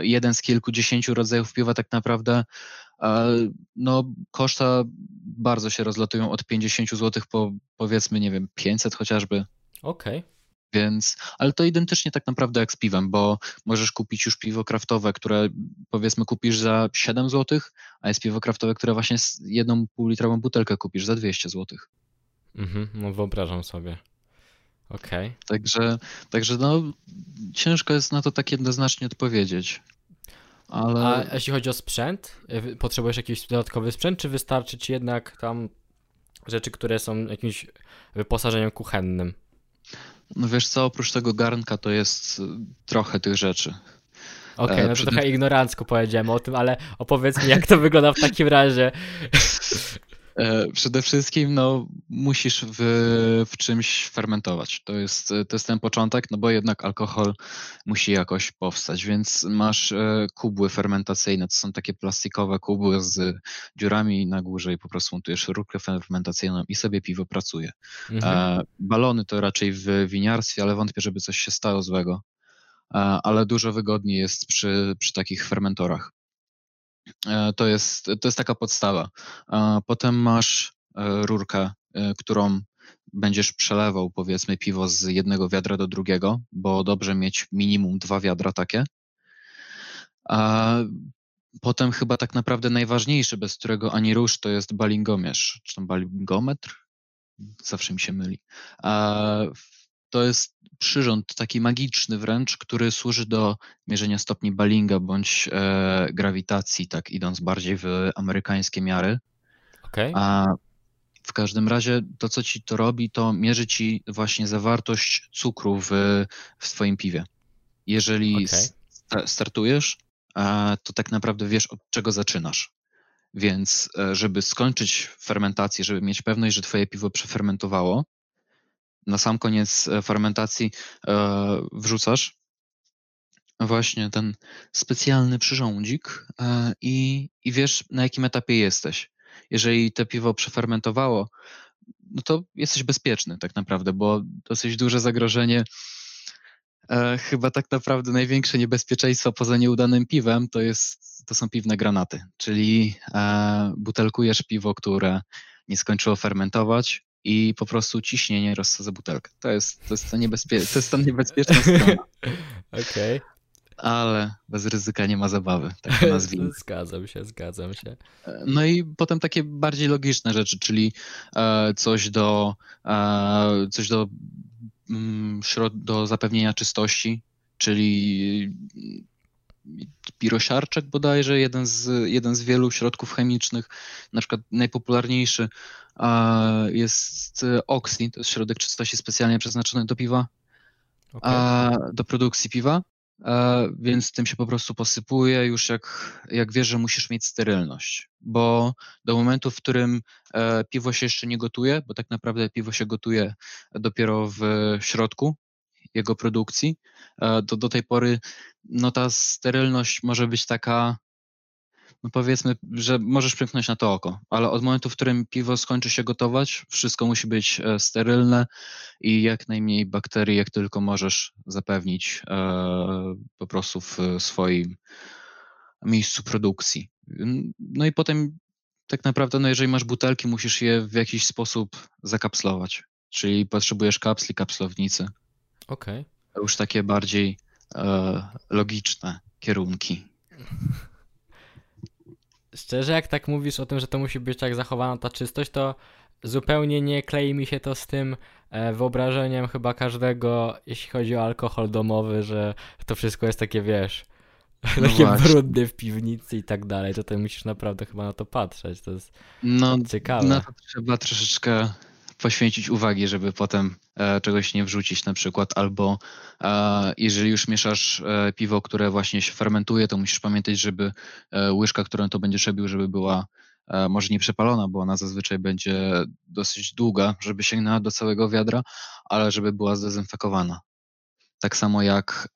Speaker 2: jeden z kilkudziesięciu rodzajów piwa, tak naprawdę no, koszta bardzo się rozlatują od 50 zł po powiedzmy, nie wiem, 500 chociażby.
Speaker 1: Okej. Okay.
Speaker 2: Więc, ale to identycznie tak naprawdę jak z piwem, bo możesz kupić już piwo kraftowe, które powiedzmy kupisz za 7 zł, a jest piwo kraftowe, które właśnie jedną półlitrową butelkę kupisz za 200 zł.
Speaker 1: Mhm, no wyobrażam sobie. Okej. Okay.
Speaker 2: Także, także no, ciężko jest na to tak jednoznacznie odpowiedzieć. Ale...
Speaker 1: A jeśli chodzi o sprzęt, potrzebujesz jakiś dodatkowy sprzęt, czy wystarczy ci jednak tam rzeczy, które są jakimś wyposażeniem kuchennym?
Speaker 2: No wiesz co, oprócz tego garnka to jest y, trochę tych rzeczy.
Speaker 1: Okej, okay, no to trochę ignorancko powiedziałem o tym, ale opowiedz mi, jak to wygląda w takim razie. <laughs>
Speaker 2: E, przede wszystkim no, musisz w, w czymś fermentować. To jest, to jest ten początek, no bo jednak alkohol musi jakoś powstać, więc masz e, kubły fermentacyjne. To są takie plastikowe kubły z dziurami na górze i po prostu montujesz rurkę fermentacyjną i sobie piwo pracuje. Mhm. E, balony to raczej w winiarstwie, ale wątpię, żeby coś się stało złego. Ale dużo wygodniej jest przy, przy takich fermentorach. E, to jest, to jest taka podstawa. Potem masz e, rurkę, e, którą będziesz przelewał, powiedzmy, piwo z jednego wiadra do drugiego, bo dobrze mieć minimum dwa wiadra takie. A potem chyba tak naprawdę najważniejszy, bez którego ani rusz, to jest balingomierz, czy tam balingometr? Zawsze mi się myli. A to jest przyrząd taki magiczny wręcz, który służy do mierzenia stopni Balinga bądź e, grawitacji, tak idąc bardziej w amerykańskie miary.
Speaker 1: Okay.
Speaker 2: A w każdym razie to, co ci to robi, to mierzy ci właśnie zawartość cukru w, w swoim piwie. Jeżeli okay. startujesz, to tak naprawdę wiesz, od czego zaczynasz. Więc e, żeby skończyć fermentację, żeby mieć pewność, że twoje piwo przefermentowało, na sam koniec e, fermentacji e, wrzucasz właśnie ten specjalny przyrządzik e, i, i wiesz, na jakim etapie jesteś. Jeżeli to piwo przefermentowało, no to jesteś bezpieczny tak naprawdę, bo dosyć duże zagrożenie, chyba tak naprawdę największe niebezpieczeństwo poza nieudanym piwem to, jest, to są piwne granaty, czyli butelkujesz piwo, które nie skończyło fermentować, i po prostu ciśnienie rozsadza butelkę. To jest, to jest, to niebezpie- to jest ta niebezpieczna strona. <laughs>
Speaker 1: Okej. Okay.
Speaker 2: Ale bez ryzyka nie ma zabawy, tak to <laughs> nazwijmy.
Speaker 1: Zgadzam się, zgadzam się.
Speaker 2: No i potem takie bardziej logiczne rzeczy, czyli e, coś do, e, coś do, mm, do zapewnienia czystości, czyli pirosiarczek bodajże, jeden z, jeden z wielu środków chemicznych, na przykład najpopularniejszy jest e, Oxy, to jest środek czystości specjalnie przeznaczony do piwa, okay. do produkcji piwa, więc tym się po prostu posypuje już jak, jak wiesz, że musisz mieć sterylność, bo do momentu, w którym e, piwo się jeszcze nie gotuje, bo tak naprawdę piwo się gotuje dopiero w środku jego produkcji, e, to do tej pory no ta sterylność może być taka no powiedzmy, że możesz przymknąć na to oko, ale od momentu, w którym piwo skończy się gotować, wszystko musi być e, sterylne i jak najmniej bakterii, jak tylko możesz zapewnić e, po prostu w swoim miejscu produkcji. No i potem tak naprawdę, no jeżeli masz butelki, musisz je w jakiś sposób zakapslować, czyli potrzebujesz kapsli, kapslownicy.
Speaker 1: Okej. Okay.
Speaker 2: Już takie bardziej e, logiczne kierunki.
Speaker 1: Szczerze, jak tak mówisz o tym, że to musi być tak zachowana ta czystość, to zupełnie nie klei mi się to z tym e, wyobrażeniem chyba każdego, jeśli chodzi o alkohol domowy, że to wszystko jest takie, wiesz, no <laughs> takie brudne w piwnicy i tak dalej, to ty musisz naprawdę chyba na to patrzeć, to jest no, ciekawe.
Speaker 2: No to trzeba troszeczkę poświęcić uwagi, żeby potem e, czegoś nie wrzucić na przykład, albo e, jeżeli już mieszasz e, piwo, które właśnie się fermentuje, to musisz pamiętać, żeby łyżka, którą to będziesz robił, żeby była może nie przepalona, bo ona zazwyczaj będzie dosyć długa, żeby sięgnęła do całego wiadra, ale żeby była zdezynfekowana. Tak samo jak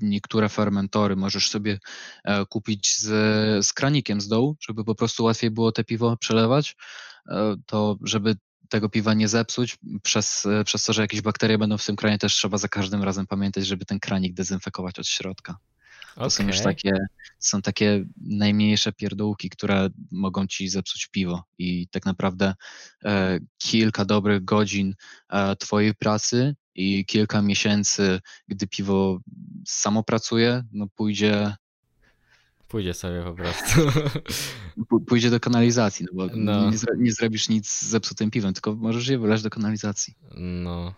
Speaker 2: niektóre fermentory możesz sobie kupić z, z kranikiem z dołu, żeby po prostu łatwiej było te piwo przelewać, to żeby tego piwa nie zepsuć, przez, przez to, że jakieś bakterie będą w tym kranie, też trzeba za każdym razem pamiętać, żeby ten kranik dezynfekować od środka. To okay. są już takie, są takie najmniejsze pierdółki, które mogą ci zepsuć piwo i tak naprawdę e, kilka dobrych godzin e, twojej pracy i kilka miesięcy, gdy piwo samo pracuje, no pójdzie
Speaker 1: Pójdzie sobie po prostu. <laughs>
Speaker 2: Pójdzie do kanalizacji, no bo no. Nie, nie, zrobisz nic z zepsutym piwem, tylko możesz je wylać do kanalizacji.
Speaker 1: No.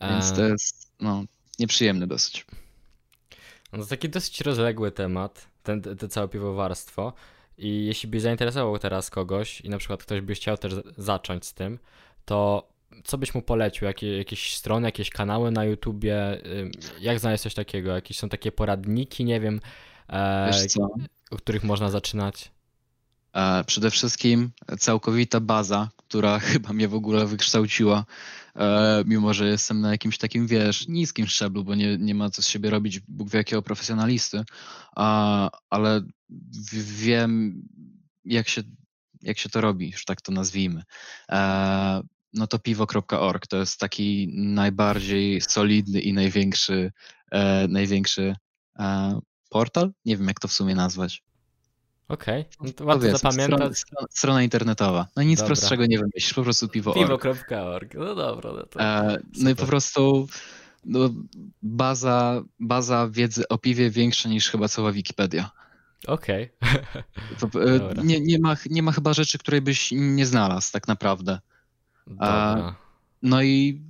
Speaker 2: Więc to jest no, nieprzyjemne dosyć.
Speaker 1: No to taki dosyć rozległy temat, ten, te całe piwowarstwo. I jeśli byś zainteresował teraz kogoś i na przykład ktoś by chciał też zacząć z tym, to co byś mu polecił? Jakie, jakieś strony, jakieś kanały na YouTubie? Jak znaleźć coś takiego? Jakieś są takie poradniki, nie wiem, e, u których można zaczynać?
Speaker 2: E, przede wszystkim całkowita baza, która <laughs> chyba mnie w ogóle wykształciła, e, mimo że jestem na jakimś takim, wiesz, niskim szczeblu, bo nie, nie ma co z siebie robić Bóg wie jakiego profesjonalisty, ale wiem, jak się, jak się to robi, już tak to nazwijmy. No to piwo.org to jest taki najbardziej solidny i największy, największy portal? Nie wiem, jak to w sumie nazwać.
Speaker 1: Okej, no to łatwo
Speaker 2: Powiedzmy,
Speaker 1: zapamiętać.
Speaker 2: Strona, strona internetowa. No nic
Speaker 1: Dobra.
Speaker 2: prostszego nie wymyślisz, po prostu piwo.
Speaker 1: Piwo.org. No dobra, no to.
Speaker 2: E, no i po prostu no, baza, baza wiedzy o piwie większa niż chyba cała Wikipedia.
Speaker 1: Okej. <laughs>
Speaker 2: To, e, nie, nie, ma, nie ma chyba rzeczy, której byś nie znalazł tak naprawdę.
Speaker 1: Dobra.
Speaker 2: No i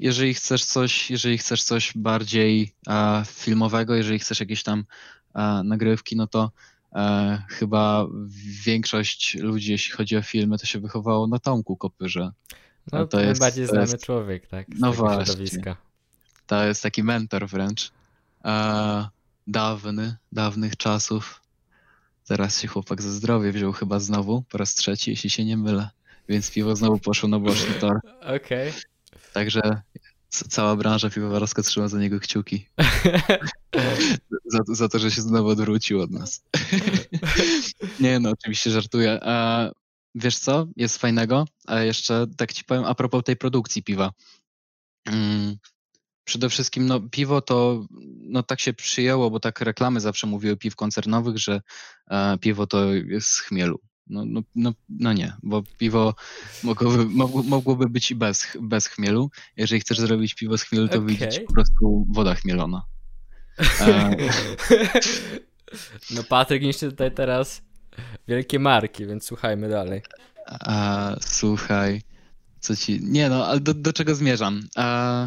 Speaker 2: jeżeli chcesz coś, jeżeli chcesz coś bardziej e, filmowego, jeżeli chcesz jakieś tam e, nagrywki, no to e, chyba większość ludzi, jeśli chodzi o filmy, to się wychowało na Tomku Kopyrze.
Speaker 1: No
Speaker 2: to jest-
Speaker 1: najbardziej
Speaker 2: to
Speaker 1: znany
Speaker 2: jest-
Speaker 1: człowiek, tak? Z
Speaker 2: No właśnie.
Speaker 1: środowiska.
Speaker 2: To jest taki mentor wręcz. E, dawny, dawnych czasów. Teraz się chłopak ze zdrowie wziął chyba znowu, po raz trzeci, jeśli się nie mylę. Więc piwo znowu poszło na boczny tor. <laughs>
Speaker 1: Okej.
Speaker 2: Także c- cała branża piwowarska trzyma za niego kciuki. <laughs> za, za to, że się znowu odwrócił od nas. <laughs> nie no, oczywiście żartuję. E, wiesz co, jest fajnego? A jeszcze tak ci powiem a propos tej produkcji piwa. Mm, przede wszystkim no, piwo to no, tak się przyjęło, bo tak reklamy zawsze mówiły piw koncernowych, że e, piwo to jest z chmielu. No, no, no, no nie, bo piwo mogłoby, mogło- mogłoby być i bez, bez chmielu. Jeżeli chcesz zrobić piwo z chmielu, to
Speaker 1: Okej.
Speaker 2: wyjdzie po prostu woda chmielona. <laughs> E,
Speaker 1: No Patryk niszczy tutaj teraz wielkie marki, więc słuchajmy dalej.
Speaker 2: A, słuchaj, co ci. Nie no, ale do, do czego zmierzam? A,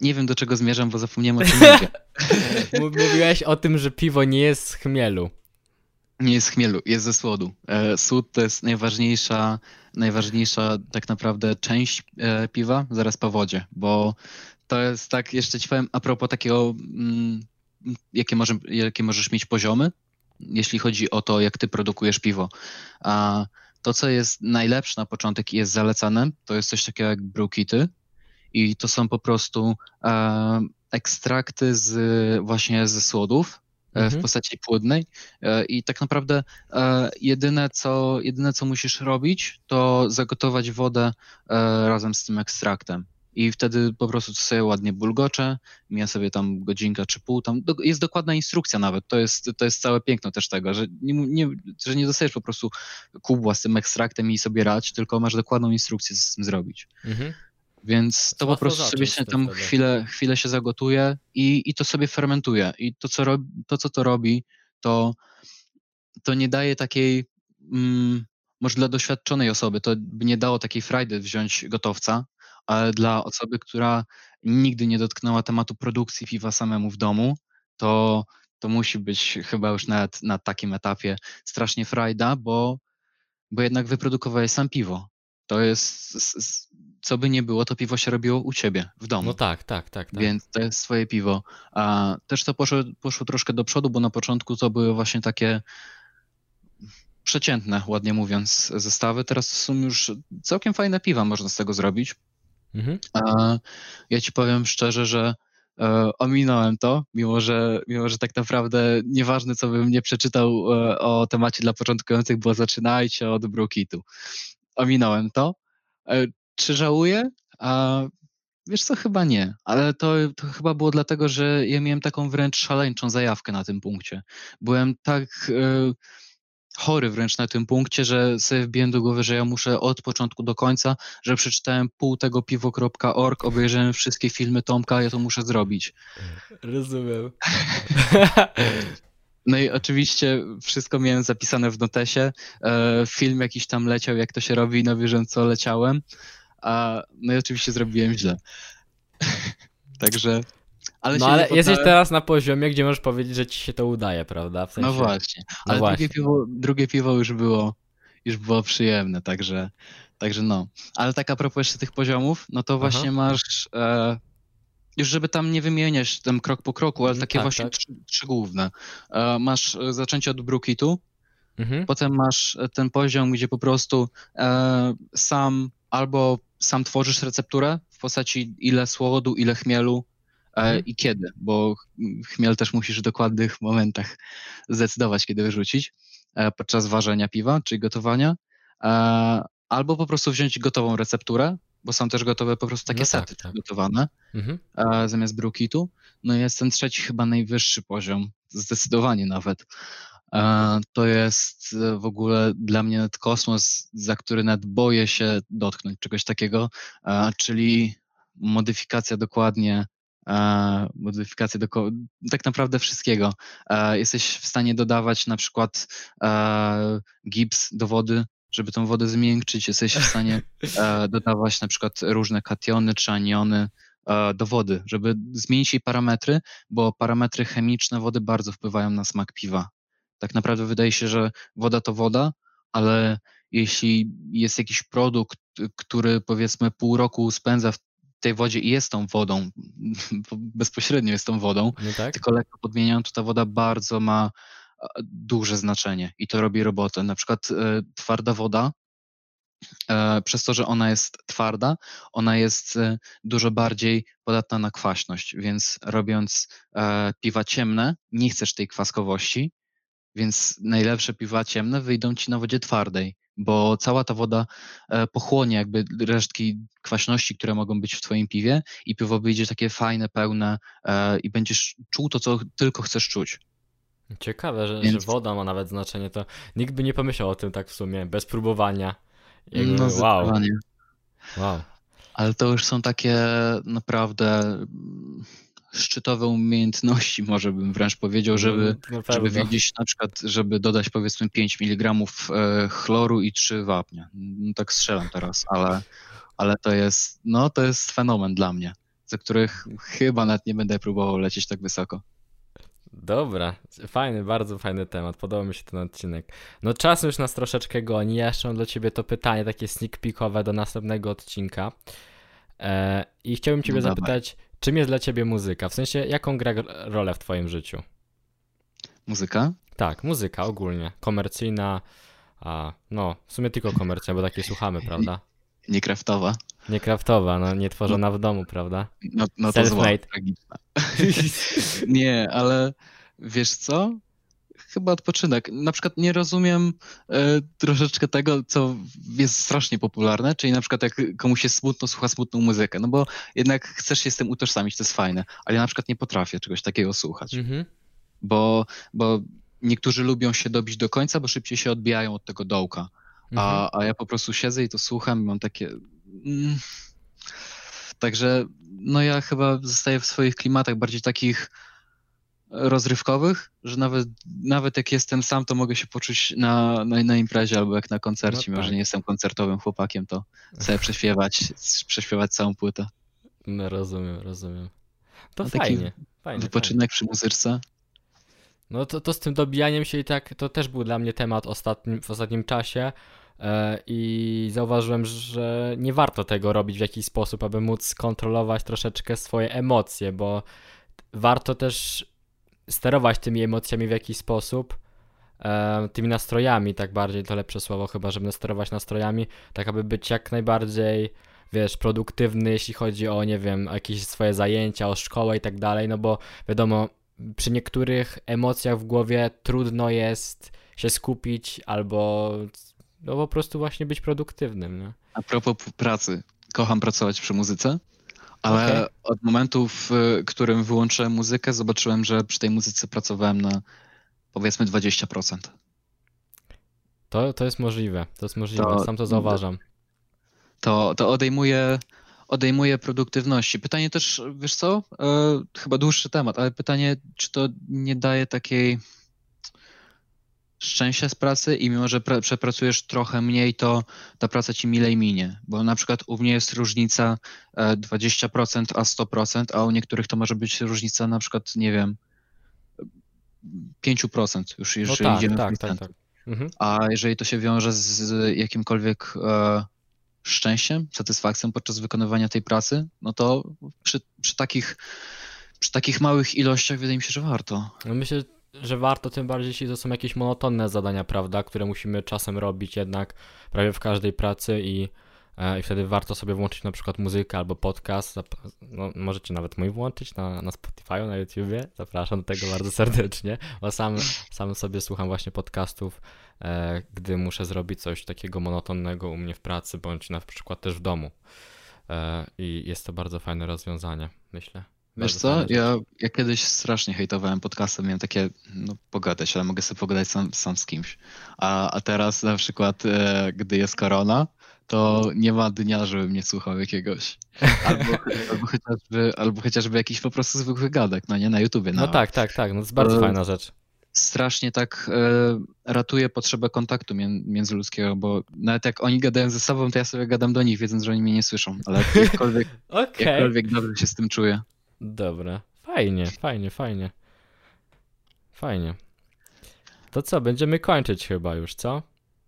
Speaker 2: nie wiem do czego zmierzam, bo zapomniałem o czym mówię. <laughs>
Speaker 1: Mów- Mówiłeś o tym, że piwo nie jest z chmielu.
Speaker 2: Nie jest chmielu, jest ze słodu. E, słód to jest najważniejsza, najważniejsza tak naprawdę część e, piwa zaraz po wodzie, bo to jest tak, jeszcze ci powiem a propos takiego, mm, jakie, może, jakie możesz mieć poziomy, jeśli chodzi o to, jak ty produkujesz piwo. A to, co jest najlepsze na początek i jest zalecane, to jest coś takiego jak brewkity i to są po prostu e, ekstrakty z, właśnie ze słodów, e, w
Speaker 1: Mhm.
Speaker 2: postaci płodnej E, i tak naprawdę e, jedyne co, jedyne co musisz robić to zagotować wodę razem z tym ekstraktem i wtedy po prostu sobie ładnie bulgocze, mija sobie tam godzinka czy pół, tam do, jest dokładna instrukcja nawet, to jest, to jest całe piękno też tego, że nie, nie, że nie dostajesz po prostu kubła z tym ekstraktem i sobie rać, tylko masz dokładną instrukcję, co z tym zrobić.
Speaker 1: Mhm.
Speaker 2: Więc to po prostu sobie się tam
Speaker 1: wtedy.
Speaker 2: chwilę, chwilę się zagotuje i, i to sobie fermentuje. I to co, to, co to robi, to, to nie daje takiej, mm, może dla doświadczonej osoby, to by nie dało takiej frajdy wziąć gotowca, ale dla osoby, która nigdy nie dotknęła tematu produkcji piwa samemu w domu, to, to musi być chyba już nawet na takim etapie strasznie frajda, bo, bo jednak wyprodukowałeś sam piwo. To jest, co by nie było, to piwo się robiło u ciebie, w domu.
Speaker 1: No tak, tak, tak. tak.
Speaker 2: Więc to jest swoje piwo. A też to poszło, poszło troszkę do przodu, bo na początku to były właśnie takie przeciętne, ładnie mówiąc, zestawy. Teraz są już całkiem fajne piwa, można z tego zrobić.
Speaker 1: Mhm.
Speaker 2: A ja ci powiem szczerze, że e, ominąłem to, mimo że, mimo że tak naprawdę nieważne, co bym nie przeczytał e, o temacie dla początkujących, bo zaczynajcie od Brookitu. Ominąłem to. Czy żałuję? A, wiesz co, chyba nie, ale to, to chyba było dlatego, że ja miałem taką wręcz szaleńczą zajawkę na tym punkcie. Byłem tak e, chory wręcz na tym punkcie, że sobie wbiłem do głowy, że ja muszę od początku do końca, że przeczytałem pół tego piwo.org, obejrzałem wszystkie filmy Tomka, ja to muszę zrobić.
Speaker 1: Rozumiem. <laughs>
Speaker 2: No i oczywiście wszystko miałem zapisane w notesie. E, film jakiś tam leciał, jak to się robi na bieżąco leciałem. A, no i oczywiście zrobiłem źle. <laughs> Także. Ale
Speaker 1: no ale jesteś teraz na poziomie, gdzie możesz powiedzieć, że ci się to udaje, prawda? W sensie...
Speaker 2: No właśnie.
Speaker 1: No
Speaker 2: Ale
Speaker 1: właśnie.
Speaker 2: drugie, piwo, drugie piwo już było, już było przyjemne, także, także no. Ale tak a propos jeszcze tych poziomów, no to właśnie
Speaker 1: Aha.
Speaker 2: masz, e, już żeby tam nie wymieniać tam krok po kroku, ale
Speaker 1: Mm,
Speaker 2: takie
Speaker 1: tak,
Speaker 2: właśnie
Speaker 1: tak.
Speaker 2: Trzy, trzy główne. E, masz e, zaczęcie od brookitu,
Speaker 1: Mhm.
Speaker 2: potem masz e, ten poziom, gdzie po prostu e, sam albo sam tworzysz recepturę w postaci ile słodu, ile chmielu e,
Speaker 1: Mhm.
Speaker 2: i kiedy, bo ch- chmiel też musisz w dokładnych momentach zdecydować, kiedy wyrzucić e, podczas ważenia piwa, czyli gotowania, e, albo po prostu wziąć gotową recepturę, bo są też gotowe po prostu takie
Speaker 1: No tak,
Speaker 2: sety
Speaker 1: tak.
Speaker 2: gotowane
Speaker 1: Mhm.
Speaker 2: zamiast brookitu. No i jest ten trzeci chyba najwyższy poziom, zdecydowanie nawet. To jest w ogóle dla mnie kosmos, za który nawet boję się dotknąć czegoś takiego, czyli modyfikacja dokładnie modyfikacja do, tak naprawdę wszystkiego. Jesteś w stanie dodawać na przykład gips do wody, żeby tą wodę zmiękczyć. Jesteś w stanie dodawać na przykład różne kationy czy aniony do wody, żeby zmienić jej parametry, bo parametry chemiczne wody bardzo wpływają na smak piwa. Tak naprawdę wydaje się, że woda to woda, ale jeśli jest jakiś produkt, który powiedzmy pół roku spędza w tej wodzie i jest tą wodą, <laughs> bezpośrednio jest tą wodą, no tak? tylko lekko podmieniają, to ta woda bardzo ma duże znaczenie i to robi robotę. Na przykład e, twarda woda, e, przez to, że ona jest twarda, ona jest e, dużo bardziej podatna na kwaśność, więc robiąc e, piwa ciemne, nie chcesz tej kwaskowości, więc najlepsze piwa ciemne wyjdą ci na wodzie twardej bo cała ta woda e, pochłonie jakby resztki kwaśności, które mogą być w twoim piwie i piwo wyjdzie takie fajne, pełne e, i będziesz czuł to, co tylko chcesz czuć.
Speaker 1: Ciekawe, że, Więc... że woda ma nawet znaczenie, to nikt by nie pomyślał o tym tak w sumie, bez próbowania.
Speaker 2: Jakby, no, wow. wow. Ale to już są takie naprawdę szczytowe umiejętności, <laughs> może bym wręcz powiedział, żeby, no, żeby wiedzieć na przykład, żeby dodać powiedzmy 5 mg e, chloru i 3 wapnia. No, tak strzelam teraz, ale, ale to jest, no to jest fenomen dla mnie, za których chyba nawet nie będę próbował lecieć tak wysoko.
Speaker 1: Dobra, fajny, bardzo fajny temat, podoba mi się ten odcinek. No czas już nas troszeczkę goni, ja jeszcze mam dla Ciebie to pytanie, takie sneak peekowe do następnego odcinka. E, I chciałbym Ciebie no zapytać, Czym jest dla ciebie muzyka? W sensie, jaką gra rolę w twoim życiu?
Speaker 2: Muzyka?
Speaker 1: Tak, muzyka ogólnie. Komercyjna, a no, w sumie tylko komercyjna, bo takie słuchamy, prawda?
Speaker 2: Nie kraftowa.
Speaker 1: Nie kraftowa, no nie tworzona w domu, prawda?
Speaker 2: No, no to zła, <laughs> Nie, ale wiesz co? Chyba odpoczynek. Na przykład nie rozumiem e, troszeczkę tego, co jest strasznie popularne, czyli na przykład jak komuś jest smutno, słucha smutną muzykę, no bo jednak chcesz się z tym utożsamić, to jest fajne, ale ja na przykład nie potrafię czegoś takiego słuchać, mhm. bo, bo niektórzy lubią się dobić do końca, bo szybciej się odbijają od tego dołka, mhm. a, a ja po prostu siedzę i to słucham i mam takie... Mm. Także no ja chyba zostaję w swoich klimatach bardziej takich rozrywkowych, że nawet, nawet jak jestem sam, to mogę się poczuć na, na, na imprezie albo jak na koncercie, no tak. że nie jestem koncertowym chłopakiem, to sobie prześpiewać, prześpiewać całą płytę.
Speaker 1: No rozumiem, rozumiem. To no fajnie, fajnie.
Speaker 2: Wypoczynek fajnie. przy muzyczce.
Speaker 1: No to, to z tym dobijaniem się i tak, to też był dla mnie temat ostatnim, w ostatnim czasie e, i zauważyłem, że nie warto tego robić w jakiś sposób, aby móc kontrolować troszeczkę swoje emocje, bo warto też sterować tymi emocjami w jakiś sposób, e, tymi nastrojami, tak bardziej to lepsze słowo chyba, żeby sterować nastrojami, tak aby być jak najbardziej, wiesz, produktywny, jeśli chodzi o, nie wiem, jakieś swoje zajęcia, o szkołę i tak dalej, no bo wiadomo, przy niektórych emocjach w głowie trudno jest się skupić albo no po prostu właśnie być produktywnym. Nie?
Speaker 2: A propos pracy, kocham pracować przy muzyce. Ale okay. od momentu, w którym wyłączyłem muzykę, zobaczyłem, że przy tej muzyce pracowałem na powiedzmy 20%.
Speaker 1: To, to jest możliwe, to jest możliwe, to, sam to zauważam.
Speaker 2: To, to odejmuje, odejmuje produktywności. Pytanie też, wiesz co, e, chyba dłuższy temat, ale pytanie, czy to nie daje takiej szczęścia z pracy i mimo, że przepracujesz trochę mniej, to ta praca ci milej minie, bo na przykład u mnie jest różnica 20% e, a 100%, a u niektórych to może być różnica na przykład, nie wiem, 5% już, jeżeli no tak, idziemy tak, w tak, tak. Mhm. A jeżeli to się wiąże z jakimkolwiek e, szczęściem, satysfakcją podczas wykonywania tej pracy, no to przy, przy takich przy takich małych ilościach wydaje mi się, że warto.
Speaker 1: No myślę, że warto, tym bardziej jeśli to są jakieś monotonne zadania, prawda, które musimy czasem robić jednak prawie w każdej pracy i, e, i wtedy warto sobie włączyć na przykład muzykę albo podcast, no, możecie nawet mój włączyć na, na Spotify, na YouTubie, zapraszam do tego bardzo serdecznie, bo sam, sam sobie słucham właśnie podcastów, e, gdy muszę zrobić coś takiego monotonnego u mnie w pracy, bądź na przykład też w domu. E, i jest to bardzo fajne rozwiązanie, myślę.
Speaker 2: Wiesz co, ja, ja kiedyś strasznie hejtowałem podcasty, miałem takie, no pogadać, ale mogę sobie pogadać sam, sam z kimś. A, a teraz na przykład, e, gdy jest korona, to nie ma dnia, żebym nie słuchał jakiegoś. <laughs> Albo, albo, chociażby, albo chociażby jakiś po prostu zwykły gadek, no nie, na YouTubie
Speaker 1: No
Speaker 2: nawet.
Speaker 1: tak, tak, tak, no to jest bardzo
Speaker 2: To-
Speaker 1: fajna rzecz.
Speaker 2: Strasznie tak e, ratuje potrzebę kontaktu mię, międzyludzkiego, bo nawet jak oni gadają ze sobą, to ja sobie gadam do nich, wiedząc, że oni mnie nie słyszą, ale jakkolwiek, <laughs>
Speaker 1: Okej.
Speaker 2: jakkolwiek dobrze się z tym czuję.
Speaker 1: Dobra, fajnie, fajnie, fajnie. Fajnie. To co, będziemy kończyć chyba już, co?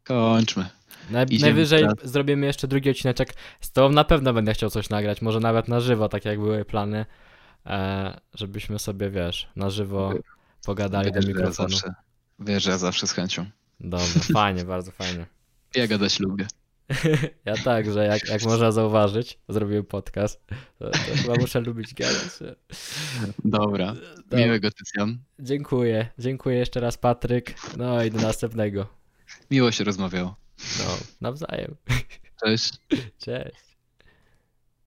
Speaker 2: Kończmy.
Speaker 1: Naj,
Speaker 2: Idziemy
Speaker 1: najwyżej
Speaker 2: teraz.
Speaker 1: zrobimy jeszcze drugi odcineczek. Z tobą na pewno będę chciał coś nagrać, może nawet na żywo, tak jak były plany, e, żebyśmy sobie, wiesz, na żywo pogadali do
Speaker 2: Wiesz, ja
Speaker 1: mikrofonu.
Speaker 2: zawsze, wiesz, ja zawsze z chęcią.
Speaker 1: Dobra, fajnie, bardzo fajnie. <laughs>
Speaker 2: Ja gadać lubię. <laughs>
Speaker 1: Ja także, jak, jak można zauważyć, zrobiłem podcast, to, to chyba muszę lubić gadać.
Speaker 2: Dobra.
Speaker 1: Dobra.
Speaker 2: Miłego, Tycjan.
Speaker 1: Dziękuję, dziękuję jeszcze raz Patryk, no i do następnego.
Speaker 2: Miło się rozmawiało.
Speaker 1: No, nawzajem.
Speaker 2: Cześć. <laughs>
Speaker 1: Cześć.